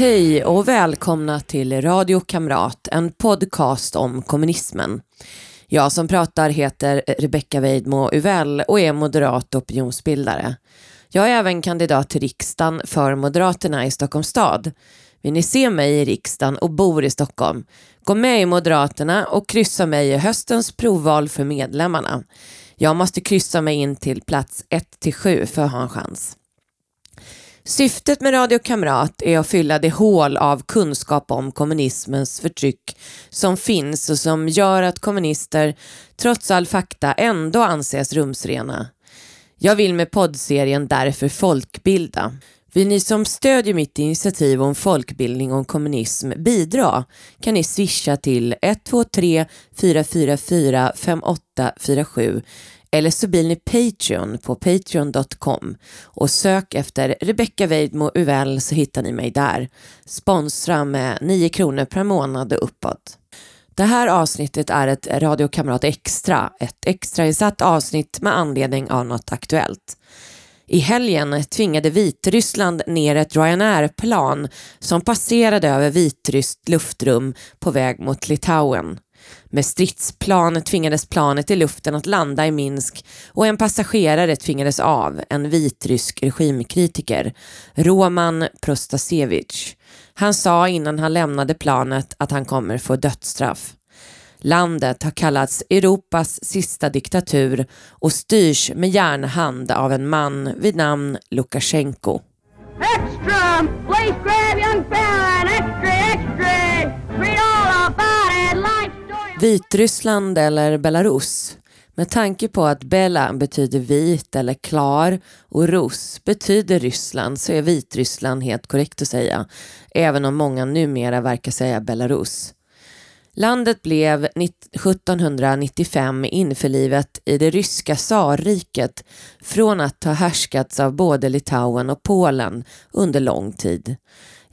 Hej och välkomna till Radio Kamrat, en podcast om kommunismen. Jag som pratar heter Rebecka Weidmo Uvell och är moderat opinionsbildare. Jag är även kandidat till riksdagen för Moderaterna i Stockholms stad. Vill ni se mig i riksdagen och bor i Stockholm? Gå med i Moderaterna och kryssa mig i höstens provval för medlemmarna. Jag måste kryssa mig in till plats 1-7 för att ha en chans. Syftet med Radio Kamrat är att fylla det hål av kunskap om kommunismens förtryck som finns och som gör att kommunister trots all fakta ändå anses rumsrena. Jag vill med poddserien därför folkbilda. Vill ni som stödjer mitt initiativ om folkbildning om kommunism bidra kan ni swisha till 123 444 5847 eller så blir ni Patreon på patreon.com och sök efter Rebecca Weidmo Uvell så hittar ni mig där. Sponsra med 9 kronor per månad och uppåt. Det här avsnittet är ett Radiokamrat Extra, ett extrainsatt avsnitt med anledning av något aktuellt. I helgen tvingade Vitryssland ner ett Ryanair-plan som passerade över vitryskt luftrum på väg mot Litauen. Med stridsplan tvingades planet i luften att landa i Minsk och en passagerare tvingades av, en vitrysk regimkritiker, Roman Prostasevich. Han sa innan han lämnade planet att han kommer få dödsstraff. Landet har kallats Europas sista diktatur och styrs med järnhand av en man vid namn Lukasjenko. Extra! Vitryssland eller Belarus? Med tanke på att Bela betyder vit eller klar och Rus betyder Ryssland så är Vitryssland helt korrekt att säga, även om många numera verkar säga Belarus. Landet blev 1795 införlivet i det ryska tsarriket från att ha härskats av både Litauen och Polen under lång tid.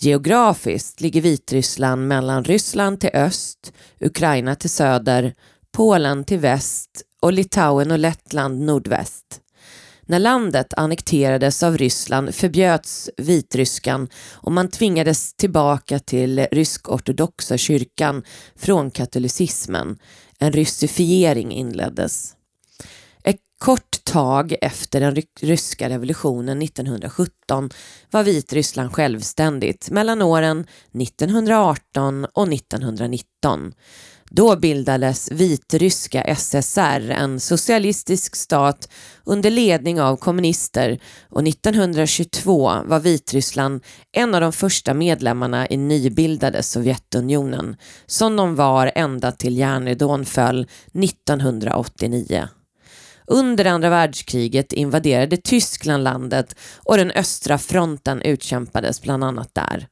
Geografiskt ligger Vitryssland mellan Ryssland till öst, Ukraina till söder, Polen till väst och Litauen och Lettland nordväst. När landet annekterades av Ryssland förbjöds vitryskan och man tvingades tillbaka till rysk-ortodoxa kyrkan från katolicismen. En ryssifiering inleddes. Ett kort tag efter den ryska revolutionen 1917 var Vitryssland självständigt mellan åren 1918 och 1919. Då bildades Vitryska SSR, en socialistisk stat under ledning av kommunister och 1922 var Vitryssland en av de första medlemmarna i nybildade Sovjetunionen, som de var ända till järnridån föll 1989. Under andra världskriget invaderade Tyskland landet och den östra fronten utkämpades bland annat där.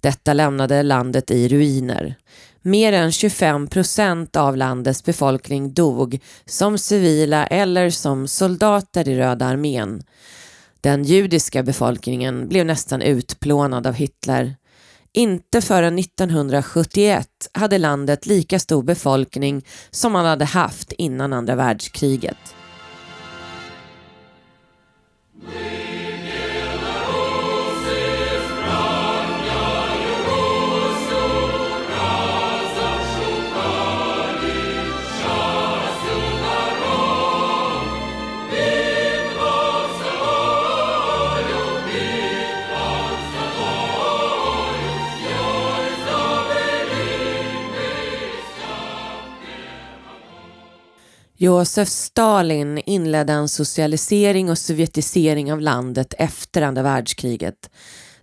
Detta lämnade landet i ruiner. Mer än 25 procent av landets befolkning dog som civila eller som soldater i Röda armén. Den judiska befolkningen blev nästan utplånad av Hitler. Inte förrän 1971 hade landet lika stor befolkning som man hade haft innan andra världskriget. Please. Josef Stalin inledde en socialisering och sovjetisering av landet efter andra världskriget.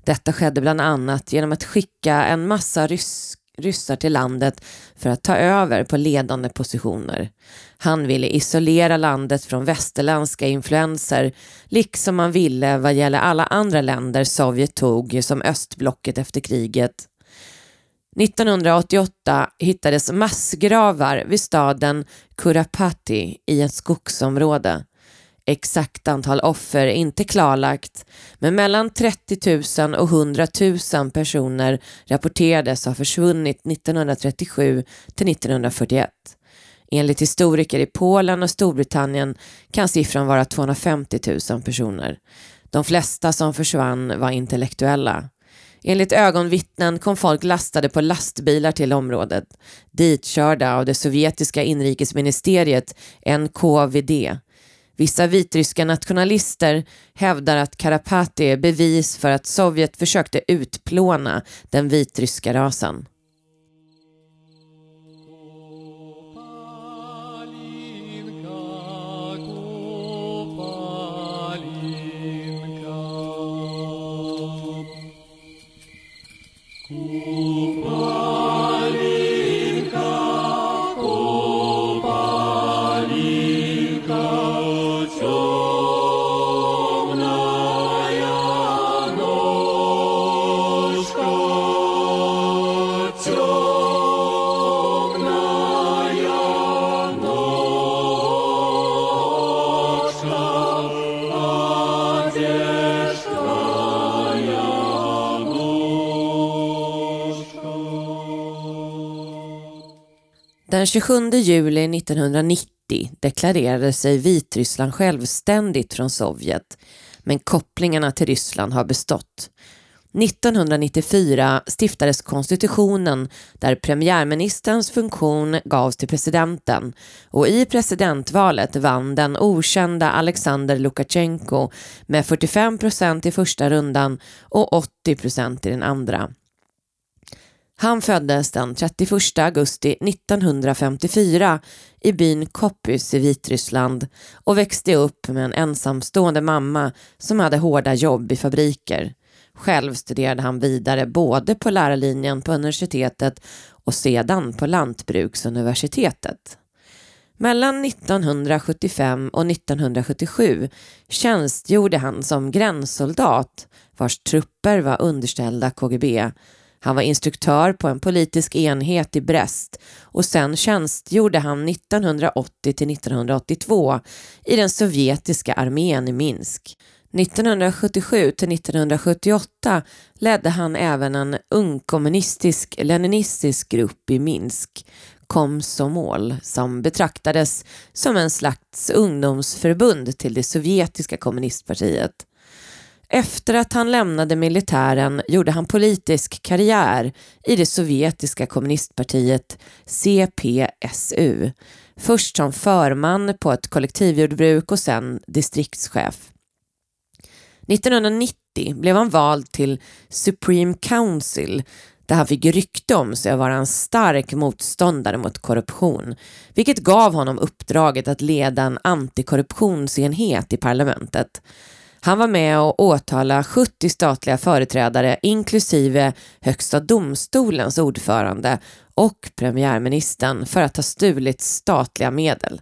Detta skedde bland annat genom att skicka en massa rysk ryssar till landet för att ta över på ledande positioner. Han ville isolera landet från västerländska influenser, liksom man ville vad gäller alla andra länder Sovjet tog som östblocket efter kriget. 1988 hittades massgravar vid staden Kurapati i ett skogsområde. Exakt antal offer är inte klarlagt, men mellan 30 000 och 100 000 personer rapporterades ha försvunnit 1937 till 1941. Enligt historiker i Polen och Storbritannien kan siffran vara 250 000 personer. De flesta som försvann var intellektuella. Enligt ögonvittnen kom folk lastade på lastbilar till området, ditkörda av det sovjetiska inrikesministeriet NKVD. Vissa vitryska nationalister hävdar att Karapati är bevis för att Sovjet försökte utplåna den vitryska rasen. Pour Den 27 juli 1990 deklarerade sig Vitryssland självständigt från Sovjet, men kopplingarna till Ryssland har bestått. 1994 stiftades konstitutionen där premiärministerns funktion gavs till presidenten och i presidentvalet vann den okända Alexander Lukasjenko med 45 procent i första rundan och 80 procent i den andra. Han föddes den 31 augusti 1954 i byn Koppys i Vitryssland och växte upp med en ensamstående mamma som hade hårda jobb i fabriker. Själv studerade han vidare både på lärarlinjen på universitetet och sedan på Lantbruksuniversitetet. Mellan 1975 och 1977 tjänstgjorde han som gränssoldat vars trupper var underställda KGB han var instruktör på en politisk enhet i Brest och sen tjänstgjorde han 1980 till 1982 i den sovjetiska armén i Minsk. 1977 till 1978 ledde han även en ungkommunistisk leninistisk grupp i Minsk, Komsomol, som betraktades som en slags ungdomsförbund till det sovjetiska kommunistpartiet. Efter att han lämnade militären gjorde han politisk karriär i det sovjetiska kommunistpartiet CPSU. Först som förman på ett kollektivjordbruk och sen distriktschef. 1990 blev han vald till Supreme Council där han fick rykte om sig att vara en stark motståndare mot korruption, vilket gav honom uppdraget att leda en antikorruptionsenhet i parlamentet. Han var med och åtala 70 statliga företrädare inklusive Högsta domstolens ordförande och premiärministern för att ha stulit statliga medel.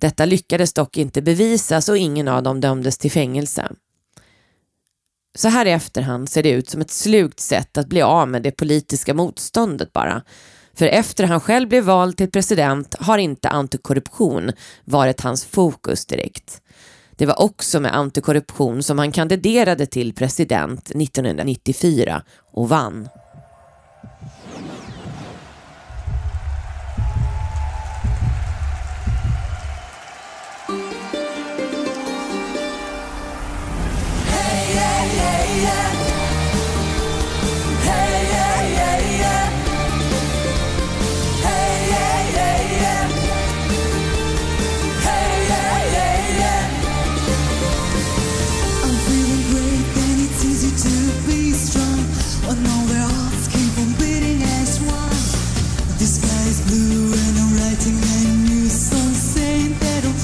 Detta lyckades dock inte bevisas och ingen av dem dömdes till fängelse. Så här i efterhand ser det ut som ett slugt sätt att bli av med det politiska motståndet bara. För efter han själv blev vald till president har inte antikorruption varit hans fokus direkt. Det var också med antikorruption som han kandiderade till president 1994 och vann.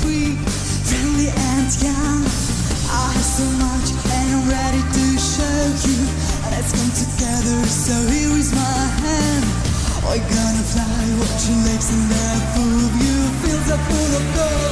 Free, friendly and young. I have so much and I'm ready to show you. Let's come together, so here is my hand. We're gonna fly, watch your lips and the full view feels full of gold.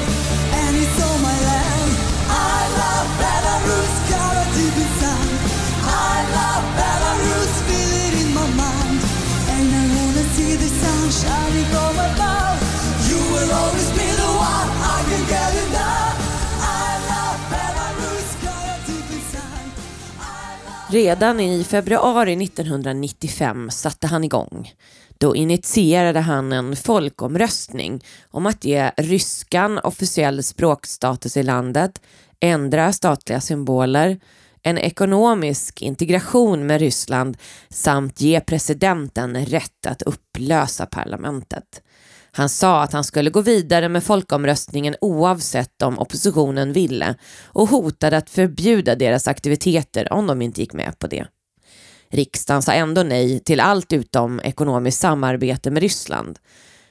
Redan i februari 1995 satte han igång. Då initierade han en folkomröstning om att ge ryskan officiell språkstatus i landet, ändra statliga symboler, en ekonomisk integration med Ryssland samt ge presidenten rätt att upplösa parlamentet. Han sa att han skulle gå vidare med folkomröstningen oavsett om oppositionen ville och hotade att förbjuda deras aktiviteter om de inte gick med på det. Riksdagen sa ändå nej till allt utom ekonomiskt samarbete med Ryssland.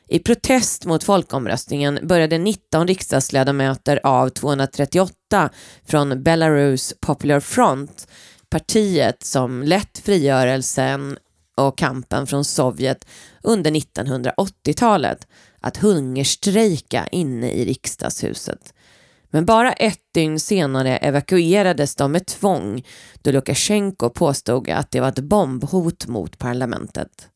I protest mot folkomröstningen började 19 riksdagsledamöter av 238 från Belarus Popular Front, partiet som lett frigörelsen och kampen från Sovjet under 1980-talet, att hungerstrejka inne i riksdagshuset. Men bara ett dygn senare evakuerades de med tvång då Lukasjenko påstod att det var ett bombhot mot parlamentet.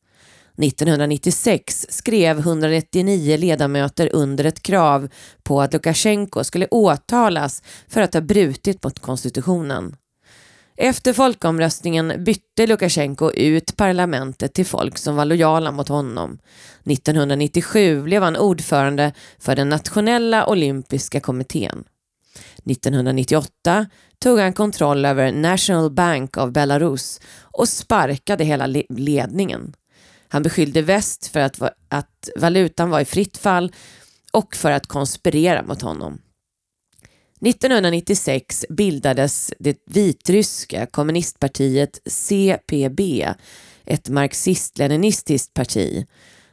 1996 skrev 199 ledamöter under ett krav på att Lukasjenko skulle åtalas för att ha brutit mot konstitutionen. Efter folkomröstningen bytte Lukasjenko ut parlamentet till folk som var lojala mot honom. 1997 blev han ordförande för den nationella olympiska kommittén. 1998 tog han kontroll över National Bank of Belarus och sparkade hela ledningen. Han beskyllde väst för att, att valutan var i fritt fall och för att konspirera mot honom. 1996 bildades det vitryska kommunistpartiet CPB, ett marxist-leninistiskt parti.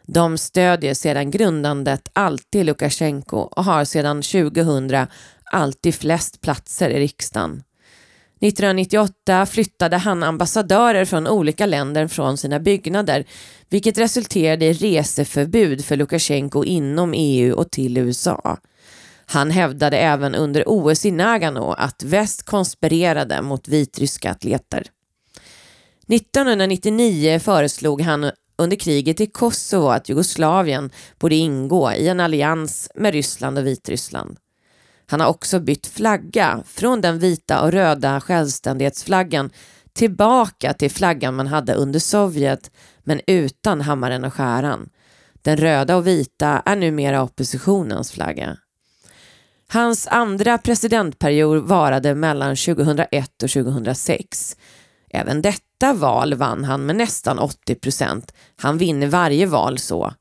De stödjer sedan grundandet alltid Lukasjenko och har sedan 2000 alltid flest platser i riksdagen. 1998 flyttade han ambassadörer från olika länder från sina byggnader vilket resulterade i reseförbud för Lukasjenko inom EU och till USA. Han hävdade även under OS i Nagano att väst konspirerade mot vitryska atleter. 1999 föreslog han under kriget i Kosovo att Jugoslavien borde ingå i en allians med Ryssland och Vitryssland. Han har också bytt flagga från den vita och röda självständighetsflaggan tillbaka till flaggan man hade under Sovjet men utan hammaren och skäran. Den röda och vita är numera oppositionens flagga. Hans andra presidentperiod varade mellan 2001 och 2006. Även detta val vann han med nästan 80 procent. Han vinner varje val så.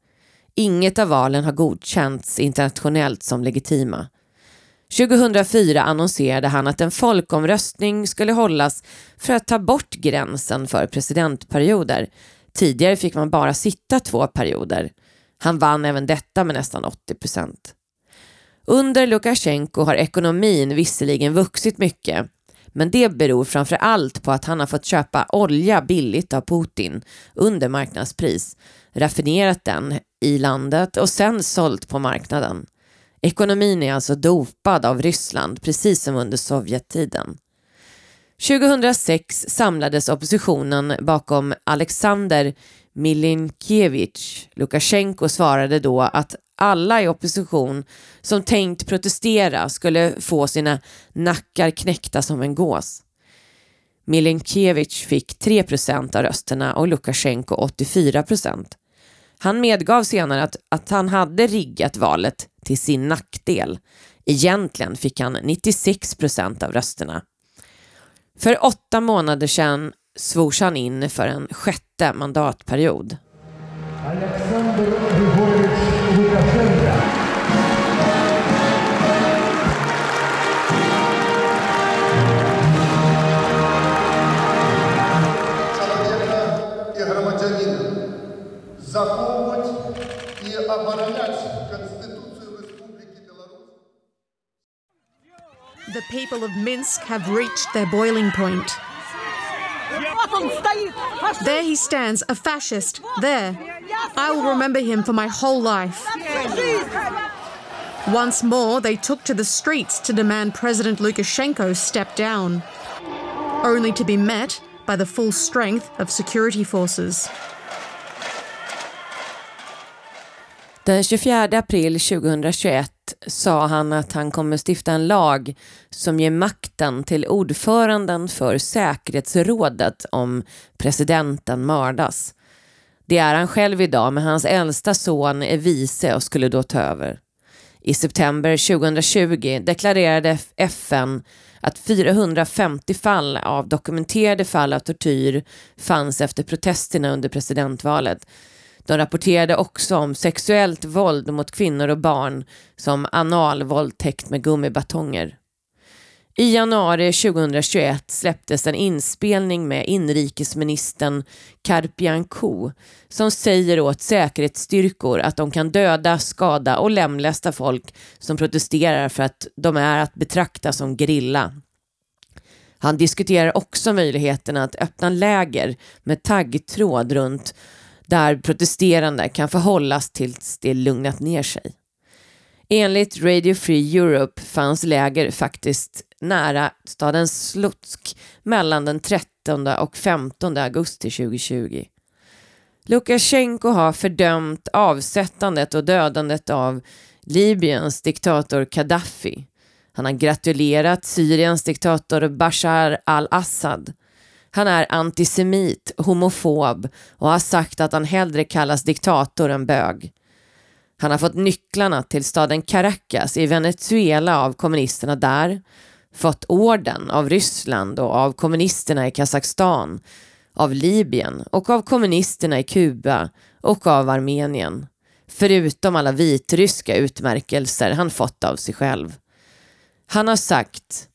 Inget av valen har godkänts internationellt som legitima. 2004 annonserade han att en folkomröstning skulle hållas för att ta bort gränsen för presidentperioder. Tidigare fick man bara sitta två perioder. Han vann även detta med nästan 80 procent. Under Lukasjenko har ekonomin visserligen vuxit mycket men det beror framför allt på att han har fått köpa olja billigt av Putin under marknadspris, raffinerat den i landet och sen sålt på marknaden. Ekonomin är alltså dopad av Ryssland precis som under Sovjettiden. 2006 samlades oppositionen bakom Alexander Milinkevich. Lukasjenko svarade då att alla i opposition som tänkt protestera skulle få sina nackar knäckta som en gås. Milinkevich fick 3 procent av rösterna och Lukasjenko 84 procent. Han medgav senare att, att han hade riggat valet till sin nackdel. Egentligen fick han 96 procent av rösterna. För åtta månader sedan svors han in för en sjätte mandatperiod. Alexa. The people of Minsk have reached their boiling point. There he stands, a fascist. There. I will remember him for my whole life. Once more, they took to the streets to demand President Lukashenko step down, only to be met by the full strength of security forces. Den 24 april 2021 sa han att han kommer stifta en lag som ger makten till ordföranden för säkerhetsrådet om presidenten mördas. Det är han själv idag men hans äldsta son är vice och skulle då ta över. I september 2020 deklarerade FN att 450 fall av dokumenterade fall av tortyr fanns efter protesterna under presidentvalet. De rapporterade också om sexuellt våld mot kvinnor och barn som analvåldtäkt med gummibatonger. I januari 2021 släpptes en inspelning med inrikesministern Karpianko som säger åt säkerhetsstyrkor att de kan döda, skada och lemlästa folk som protesterar för att de är att betrakta som grilla. Han diskuterar också möjligheten att öppna läger med taggtråd runt där protesterande kan förhållas tills det lugnat ner sig. Enligt Radio Free Europe fanns läger faktiskt nära staden Slutsk mellan den 13 och 15 augusti 2020. Lukasjenko har fördömt avsättandet och dödandet av Libyens diktator Gaddafi. Han har gratulerat Syriens diktator Bashar al-Assad. Han är antisemit, homofob och har sagt att han hellre kallas diktator än bög. Han har fått nycklarna till staden Caracas i Venezuela av kommunisterna där, fått orden av Ryssland och av kommunisterna i Kazakstan, av Libyen och av kommunisterna i Kuba och av Armenien. Förutom alla vitryska utmärkelser han fått av sig själv. Han har sagt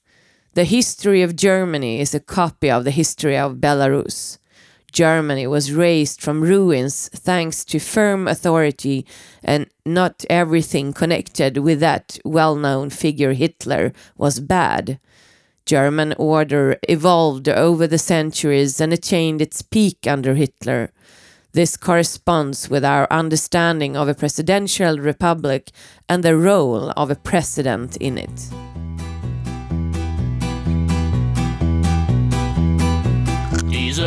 The history of Germany is a copy of the history of Belarus. Germany was raised from ruins thanks to firm authority, and not everything connected with that well known figure Hitler was bad. German order evolved over the centuries and attained its peak under Hitler. This corresponds with our understanding of a presidential republic and the role of a president in it.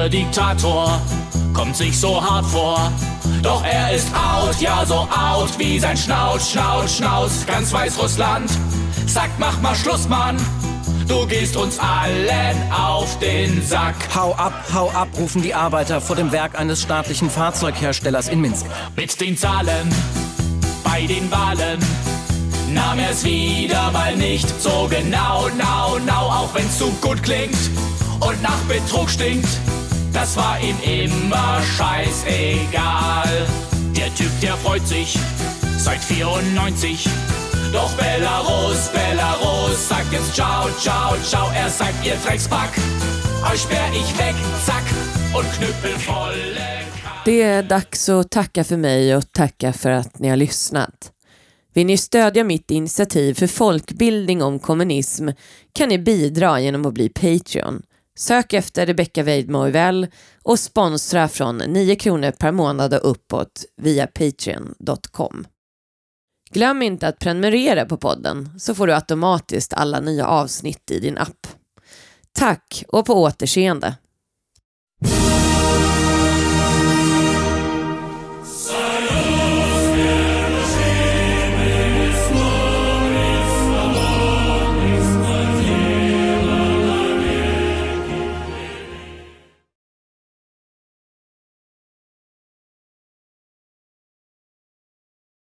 Dieser Diktator kommt sich so hart vor. Doch er ist out, ja so out wie sein Schnauz, Schnauz, Schnauz. Ganz Weißrussland sagt, mach mal Schluss, Mann. Du gehst uns allen auf den Sack. Hau ab, hau ab, rufen die Arbeiter vor dem Werk eines staatlichen Fahrzeugherstellers in Minsk. Mit den Zahlen bei den Wahlen nahm er es wieder mal nicht so genau, now, now, auch wenn's zu gut klingt und nach Betrug stinkt. Das war ihm immer scheißegal. Der Typ, der freut sich seit 94. Doch Belarus, Belarus sagt jetzt ciao, ciao, ciao. Er sagt, ihr Dreckspack, euch sperr ich weg, zack, und Knüppel volle Det är dags att tacka för mig och tacka för att ni har lyssnat. Vill ni stödja mitt initiativ för folkbildning om kommunism kan ni bidra genom att bli Patreon. Sök efter Rebecca Weidmo och sponsra från 9 kronor per månad och uppåt via patreon.com. Glöm inte att prenumerera på podden så får du automatiskt alla nya avsnitt i din app. Tack och på återseende!